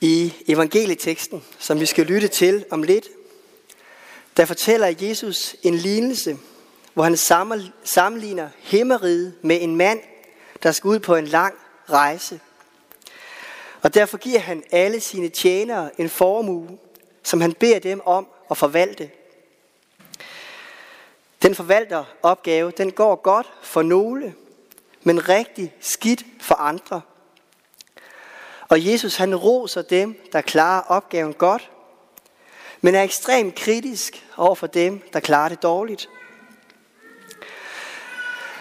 I evangelieteksten, som vi skal lytte til om lidt, der fortæller Jesus en lignelse, hvor han sammenligner himmeriget med en mand, der skal ud på en lang rejse. Og derfor giver han alle sine tjenere en formue, som han beder dem om at forvalte. Den forvalteropgave, den går godt for nogle, men rigtig skidt for andre. Og Jesus han roser dem, der klarer opgaven godt, men er ekstremt kritisk over for dem, der klarer det dårligt.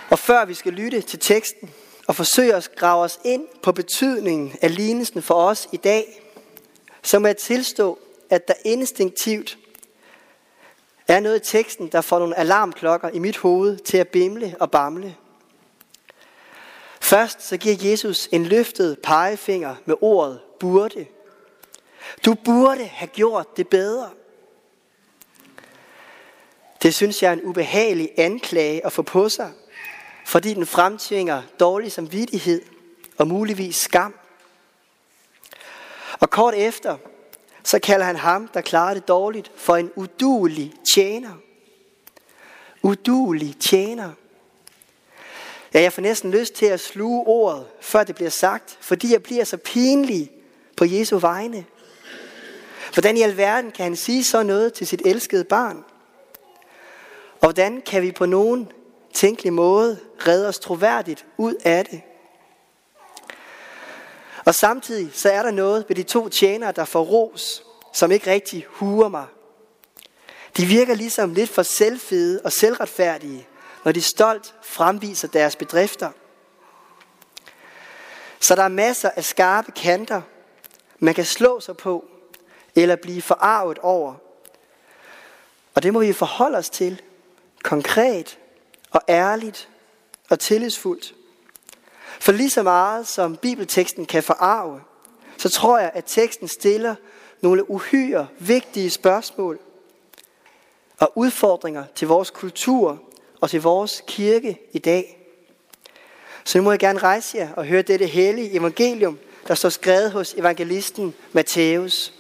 Og før vi skal lytte til teksten og forsøge at grave os ind på betydningen af lignelsen for os i dag, så må jeg tilstå, at der instinktivt er noget i teksten, der får nogle alarmklokker i mit hoved til at bimle og bamle. Først så giver Jesus en løftet pegefinger med ordet burde. Du burde have gjort det bedre. Det synes jeg er en ubehagelig anklage at få på sig, fordi den fremtvinger dårlig samvittighed og muligvis skam. Og kort efter, så kalder han ham, der klarer det dårligt, for en udulig tjener. Udulig tjener. Ja, jeg får næsten lyst til at sluge ordet, før det bliver sagt, fordi jeg bliver så pinlig på Jesu vegne. Hvordan i alverden kan han sige så noget til sit elskede barn? Og hvordan kan vi på nogen tænkelig måde redde os troværdigt ud af det? Og samtidig så er der noget ved de to tjenere, der får ros, som ikke rigtig huer mig. De virker ligesom lidt for selvfede og selvretfærdige, når de stolt fremviser deres bedrifter. Så der er masser af skarpe kanter, man kan slå sig på, eller blive forarvet over. Og det må vi forholde os til, konkret og ærligt og tillidsfuldt. For lige så meget som bibelteksten kan forarve, så tror jeg, at teksten stiller nogle uhyre vigtige spørgsmål og udfordringer til vores kultur og til vores kirke i dag. Så nu må jeg gerne rejse jer og høre dette hellige evangelium, der står skrevet hos evangelisten Matthæus.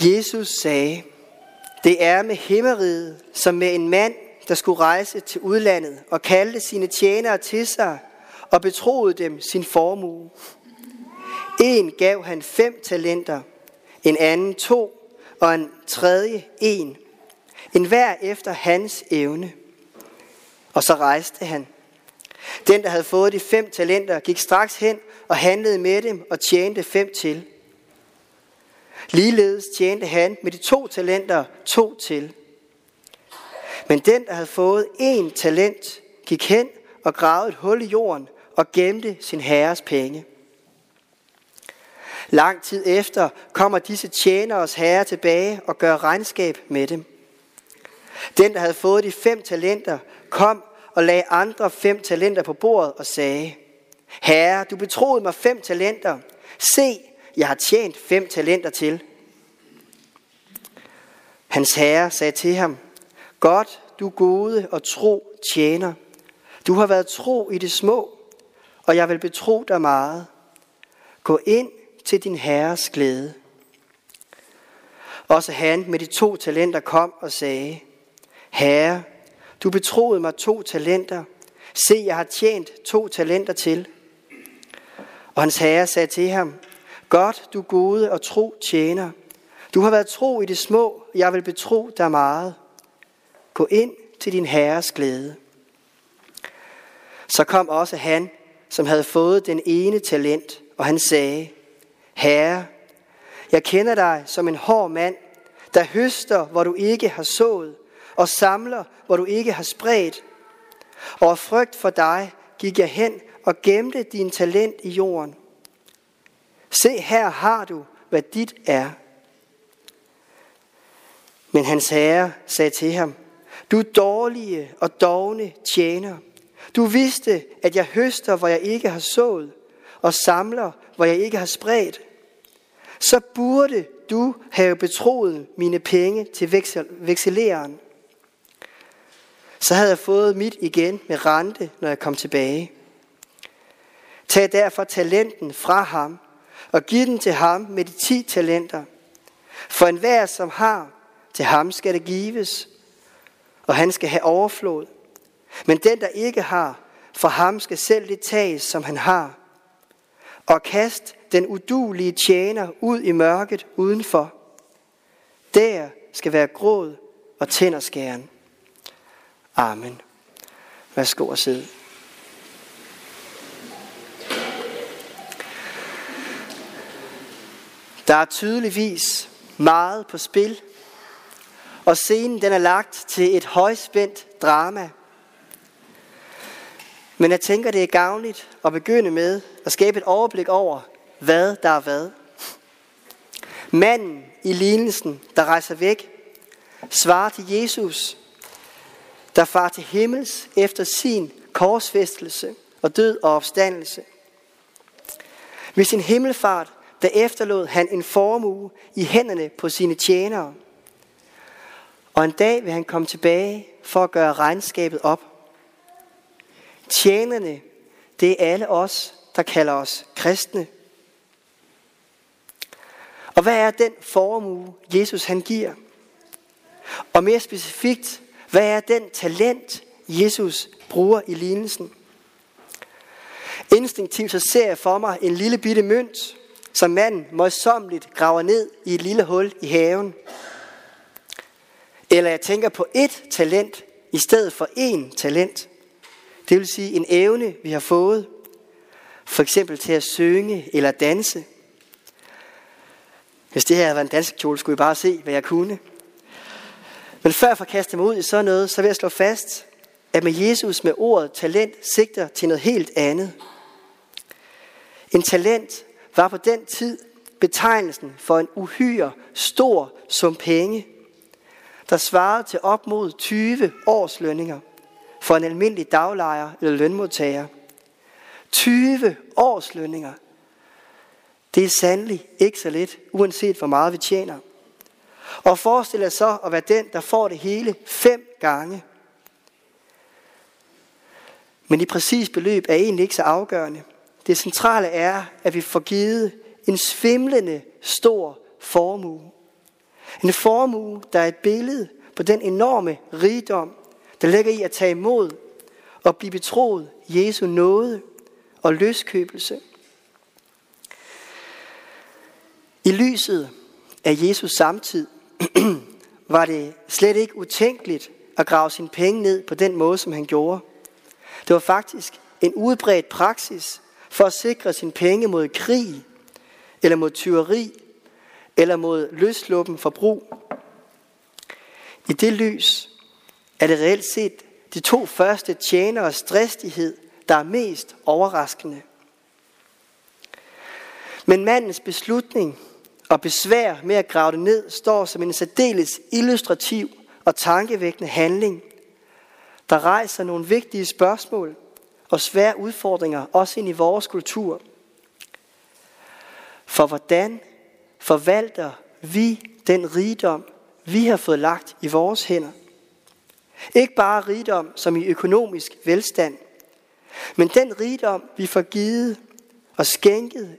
Jesus sagde, det er med himmeriget, som med en mand, der skulle rejse til udlandet og kaldte sine tjenere til sig og betroede dem sin formue. En gav han fem talenter, en anden to, og en tredje en. En hver efter hans evne. Og så rejste han. Den, der havde fået de fem talenter, gik straks hen og handlede med dem og tjente fem til. Ligeledes tjente han med de to talenter to til. Men den, der havde fået en talent, gik hen og gravede et hul i jorden og gemte sin herres penge. Lang tid efter kommer disse tjeneres herre tilbage og gør regnskab med dem. Den, der havde fået de fem talenter, kom og lagde andre fem talenter på bordet og sagde, Herre, du betroede mig fem talenter. Se, jeg har tjent fem talenter til. Hans herre sagde til ham, Godt, du gode og tro tjener. Du har været tro i det små, og jeg vil betro dig meget. Gå ind til din herres glæde. Også han med de to talenter kom og sagde, Herre, du betroede mig to talenter. Se, jeg har tjent to talenter til. Og hans herre sagde til ham, Godt, du gode og tro tjener. Du har været tro i det små, jeg vil betro dig meget. Gå ind til din herres glæde. Så kom også han, som havde fået den ene talent, og han sagde, Herre, jeg kender dig som en hård mand, der høster, hvor du ikke har sået, og samler, hvor du ikke har spredt. Og af frygt for dig gik jeg hen og gemte din talent i jorden. Se, her har du, hvad dit er. Men hans herre sagde til ham, du dårlige og dogne tjener. Du vidste, at jeg høster, hvor jeg ikke har sået, og samler, hvor jeg ikke har spredt. så burde du have betroet mine penge til veksel, vekseleren. Så havde jeg fået mit igen med rente, når jeg kom tilbage. Tag derfor talenten fra ham og giv den til ham med de ti talenter. For enhver, som har, til ham skal det gives, og han skal have overflod. Men den, der ikke har, for ham skal selv det tages, som han har. Og kast den udulige tjener ud i mørket udenfor. Der skal være gråd og tænderskæren. Amen. Værsgo og sidde. Der er tydeligvis meget på spil, og scenen den er lagt til et højspændt drama. Men jeg tænker, det er gavnligt at begynde med at skabe et overblik over, hvad der er hvad. Manden i lignelsen, der rejser væk, svarer til Jesus, der far til himmels efter sin korsfæstelse og død og opstandelse. Ved sin himmelfart, der efterlod han en formue i hænderne på sine tjenere. Og en dag vil han komme tilbage for at gøre regnskabet op. Tjenerne, det er alle os, der kalder os kristne. Og hvad er den formue, Jesus han giver? Og mere specifikt, hvad er den talent, Jesus bruger i lignelsen? Instinktivt så ser jeg for mig en lille bitte mønt, som manden møjsommeligt graver ned i et lille hul i haven. Eller jeg tænker på et talent i stedet for én talent. Det vil sige en evne, vi har fået. For eksempel til at synge eller danse. Hvis det her havde været en danskjole, skulle I bare se, hvad jeg kunne. Men før jeg får mig ud i sådan noget, så vil jeg slå fast, at med Jesus med ordet talent sigter til noget helt andet. En talent var på den tid betegnelsen for en uhyre stor sum penge, der svarede til op mod 20 års lønninger for en almindelig daglejer eller lønmodtager. 20 års lønninger. Det er sandelig ikke så lidt, uanset hvor meget vi tjener. Og forestil dig så at være den, der får det hele fem gange. Men i præcis beløb er egentlig ikke så afgørende. Det centrale er, at vi får givet en svimlende stor formue. En formue, der er et billede på den enorme rigdom, der ligger i at tage imod og blive betroet Jesu nåde og løskøbelse. I lyset af Jesus samtid var det slet ikke utænkeligt at grave sine penge ned på den måde, som han gjorde. Det var faktisk en udbredt praksis for at sikre sine penge mod krig, eller mod tyveri, eller mod løsluppen forbrug. I det lys er det reelt set de to første tjeneres dristighed, der er mest overraskende. Men mandens beslutning og besvær med at grave det ned står som en særdeles illustrativ og tankevækkende handling, der rejser nogle vigtige spørgsmål og svære udfordringer også ind i vores kultur. For hvordan forvalter vi den rigdom, vi har fået lagt i vores hænder? Ikke bare rigdom som i økonomisk velstand, men den rigdom, vi får givet og skænket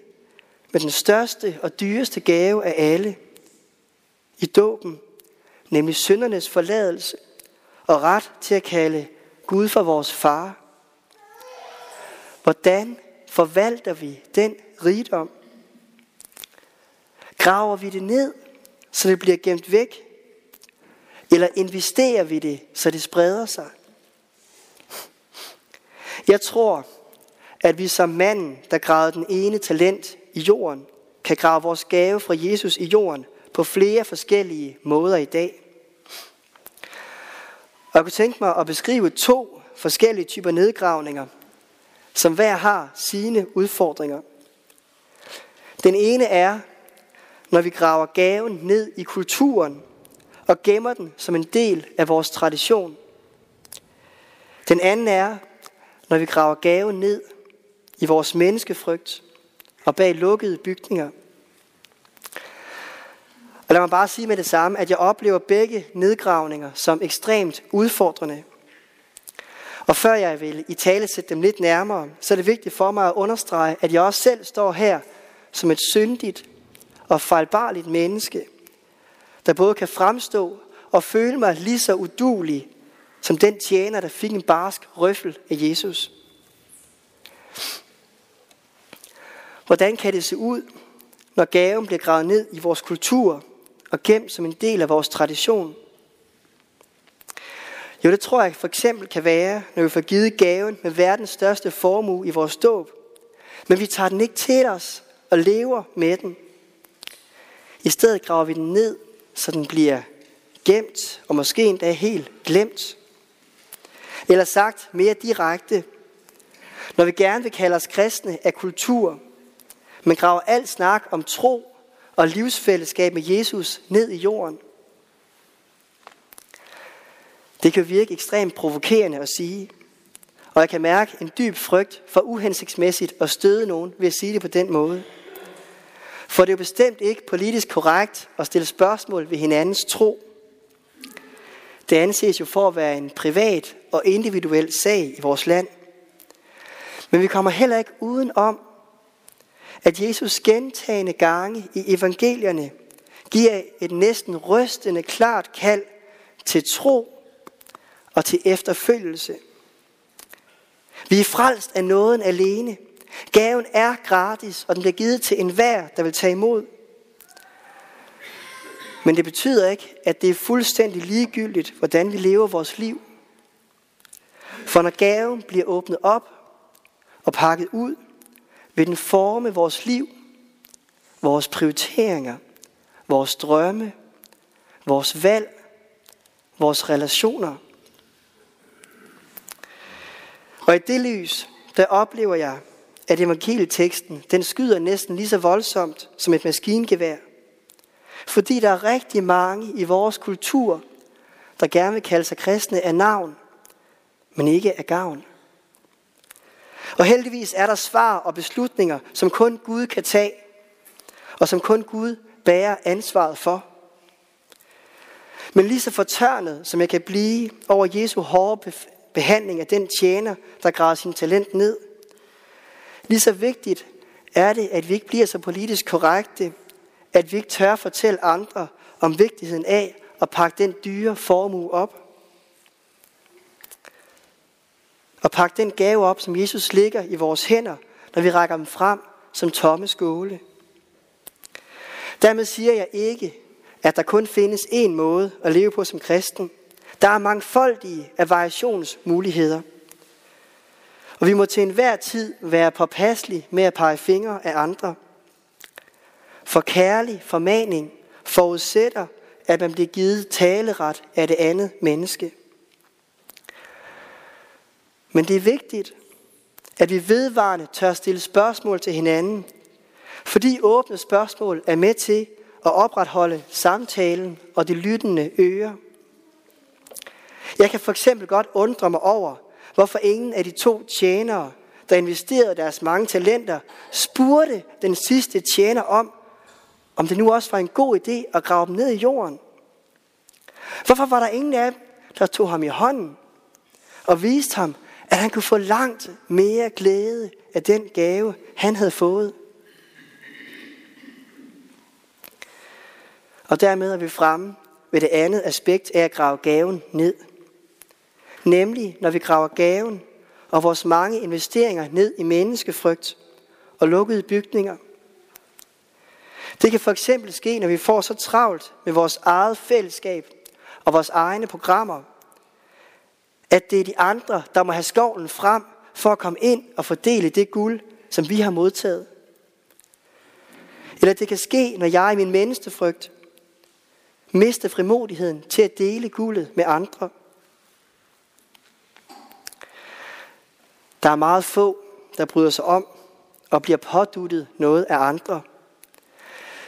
med den største og dyreste gave af alle i dåben, nemlig syndernes forladelse og ret til at kalde Gud for vores far. Hvordan forvalter vi den rigdom? Graver vi det ned, så det bliver gemt væk? Eller investerer vi det, så det spreder sig? Jeg tror, at vi som manden, der gravede den ene talent i jorden, kan grave vores gave fra Jesus i jorden på flere forskellige måder i dag. Og jeg kunne tænke mig at beskrive to forskellige typer nedgravninger, som hver har sine udfordringer. Den ene er, når vi graver gaven ned i kulturen og gemmer den som en del af vores tradition. Den anden er, når vi graver gaven ned i vores menneskefrygt og bag lukkede bygninger. Og lad mig bare sige med det samme, at jeg oplever begge nedgravninger som ekstremt udfordrende. Og før jeg vil i tale sætte dem lidt nærmere, så er det vigtigt for mig at understrege, at jeg også selv står her som et syndigt og fejlbarligt menneske, der både kan fremstå og føle mig lige så udulig som den tjener, der fik en barsk røffel af Jesus. Hvordan kan det se ud, når gaven bliver gravet ned i vores kultur og gemt som en del af vores tradition? Jo, det tror jeg for eksempel kan være, når vi får givet gaven med verdens største formue i vores dåb. Men vi tager den ikke til os og lever med den. I stedet graver vi den ned, så den bliver gemt og måske endda helt glemt. Eller sagt mere direkte, når vi gerne vil kalde os kristne af kultur, men graver alt snak om tro og livsfællesskab med Jesus ned i jorden. Det kan virke ekstremt provokerende at sige, og jeg kan mærke en dyb frygt for uhensigtsmæssigt at støde nogen ved at sige det på den måde. For det er jo bestemt ikke politisk korrekt at stille spørgsmål ved hinandens tro. Det anses jo for at være en privat og individuel sag i vores land. Men vi kommer heller ikke uden om, at Jesus gentagende gange i evangelierne giver et næsten rystende klart kald til tro og til efterfølgelse. Vi er frelst af nåden alene. Gaven er gratis, og den bliver givet til enhver, der vil tage imod. Men det betyder ikke, at det er fuldstændig ligegyldigt, hvordan vi lever vores liv. For når gaven bliver åbnet op og pakket ud, vil den forme vores liv, vores prioriteringer, vores drømme, vores valg, vores relationer. Og i det lys, der oplever jeg, at evangelieteksten, den skyder næsten lige så voldsomt som et maskingevær. Fordi der er rigtig mange i vores kultur, der gerne vil kalde sig kristne af navn, men ikke af gavn. Og heldigvis er der svar og beslutninger, som kun Gud kan tage, og som kun Gud bærer ansvaret for. Men lige så fortørnet, som jeg kan blive over Jesu hårde behandling af den tjener, der græder sin talent ned, lige så vigtigt er det, at vi ikke bliver så politisk korrekte, at vi ikke tør fortælle andre om vigtigheden af at pakke den dyre formue op. Og pakke den gave op, som Jesus ligger i vores hænder, når vi rækker dem frem som tomme skåle. Dermed siger jeg ikke, at der kun findes én måde at leve på som kristen. Der er mangfoldige af variationsmuligheder. Og vi må til enhver tid være påpasselige med at pege fingre af andre. For kærlig formaning forudsætter, at man bliver givet taleret af det andet menneske. Men det er vigtigt, at vi vedvarende tør stille spørgsmål til hinanden, fordi åbne spørgsmål er med til at opretholde samtalen og de lyttende ører. Jeg kan for eksempel godt undre mig over, hvorfor ingen af de to tjenere, der investerede deres mange talenter, spurgte den sidste tjener om, om det nu også var en god idé at grave dem ned i jorden. Hvorfor var der ingen af dem, der tog ham i hånden og viste ham, at han kunne få langt mere glæde af den gave, han havde fået. Og dermed er vi fremme ved det andet aspekt af at grave gaven ned. Nemlig når vi graver gaven og vores mange investeringer ned i menneskefrygt og lukkede bygninger. Det kan for eksempel ske, når vi får så travlt med vores eget fællesskab og vores egne programmer, at det er de andre, der må have skovlen frem for at komme ind og fordele det guld, som vi har modtaget. Eller det kan ske, når jeg i min menneskefrygt mister frimodigheden til at dele guldet med andre. Der er meget få, der bryder sig om og bliver påduttet noget af andre.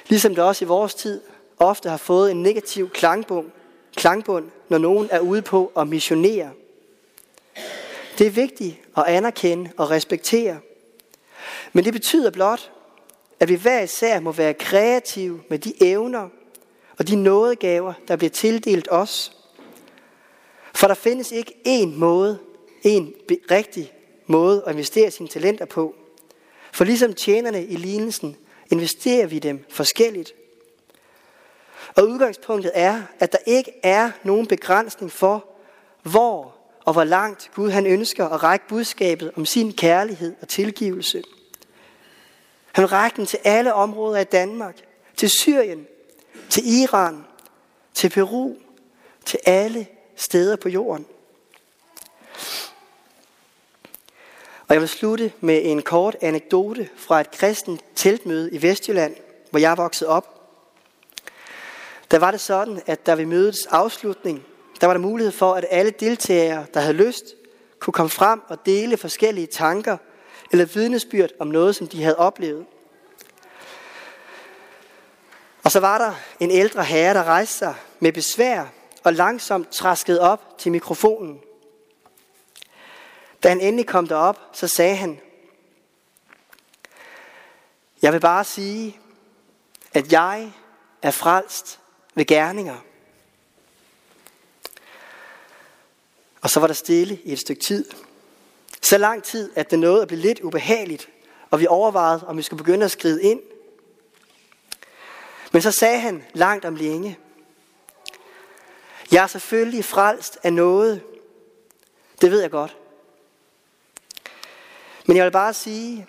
Ligesom det også i vores tid ofte har fået en negativ klangbund, klangbund når nogen er ude på at missionere. Det er vigtigt at anerkende og respektere. Men det betyder blot, at vi hver især må være kreative med de evner og de nådegaver, der bliver tildelt os. For der findes ikke én måde, en rigtig måde at investere sine talenter på. For ligesom tjenerne i lignelsen, investerer vi dem forskelligt. Og udgangspunktet er, at der ikke er nogen begrænsning for, hvor og hvor langt Gud han ønsker at række budskabet om sin kærlighed og tilgivelse. Han rækker den til alle områder af Danmark, til Syrien, til Iran, til Peru, til alle steder på jorden. Og jeg vil slutte med en kort anekdote fra et kristent teltmøde i Vestjylland, hvor jeg voksede op. Der var det sådan, at der ved mødets afslutning, der var der mulighed for, at alle deltagere, der havde lyst, kunne komme frem og dele forskellige tanker eller vidnesbyrd om noget, som de havde oplevet. Og så var der en ældre herre, der rejste sig med besvær og langsomt traskede op til mikrofonen. Da han endelig kom derop, så sagde han, Jeg vil bare sige, at jeg er frelst ved gerninger. Og så var der stille i et stykke tid. Så lang tid, at det nåede at blive lidt ubehageligt, og vi overvejede, om vi skulle begynde at skride ind. Men så sagde han langt om længe, jeg er selvfølgelig frelst af noget. Det ved jeg godt. Men jeg vil bare sige,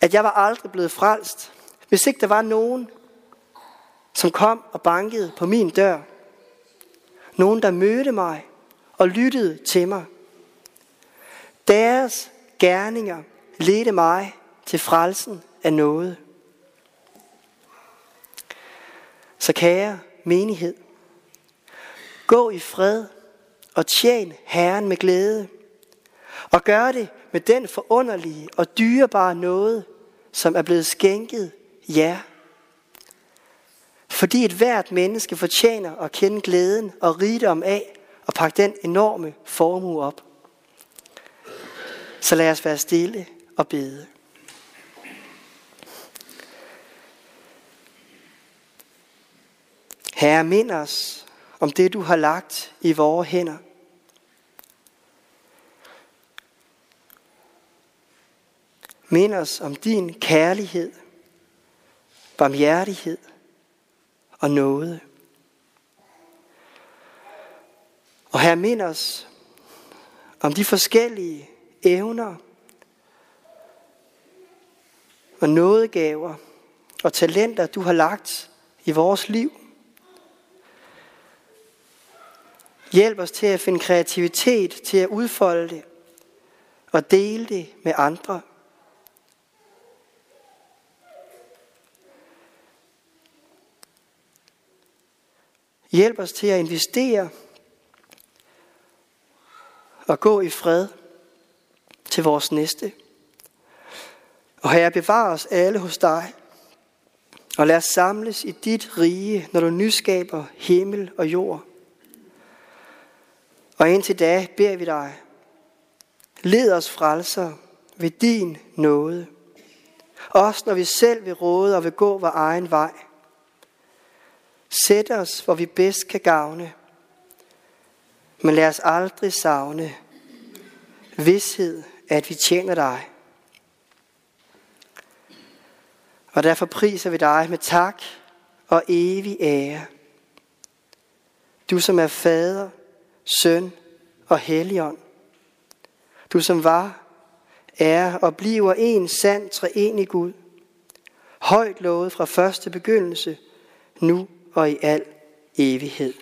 at jeg var aldrig blevet frelst, hvis ikke der var nogen, som kom og bankede på min dør. Nogen, der mødte mig og lyttede til mig. Deres gerninger ledte mig til frelsen af noget. Så kære menighed, gå i fred og tjen Herren med glæde. Og gør det med den forunderlige og dyrebare noget, som er blevet skænket jer. Fordi et hvert menneske fortjener at kende glæden og rigdom af og pakke den enorme formue op. Så lad os være stille og bede. Herre, mind os om det, du har lagt i vores hænder. Mind os om din kærlighed, barmhjertighed og nåde. Og her mind os om de forskellige evner og nådegaver og talenter, du har lagt i vores liv. Hjælp os til at finde kreativitet til at udfolde det og dele det med andre. Hjælp os til at investere og gå i fred til vores næste. Og herre, bevar os alle hos dig, og lad os samles i dit rige, når du nyskaber himmel og jord. Og indtil da beder vi dig, led os frelser ved din nåde. Også når vi selv vil råde og vil gå vores egen vej. Sæt os, hvor vi bedst kan gavne. Men lad os aldrig savne vidshed, at vi tjener dig. Og derfor priser vi dig med tak og evig ære. Du som er fader, søn og helligånd. Du som var, er og bliver en sand treenig Gud. Højt lovet fra første begyndelse, nu og i al evighed.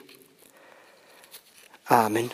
Amen.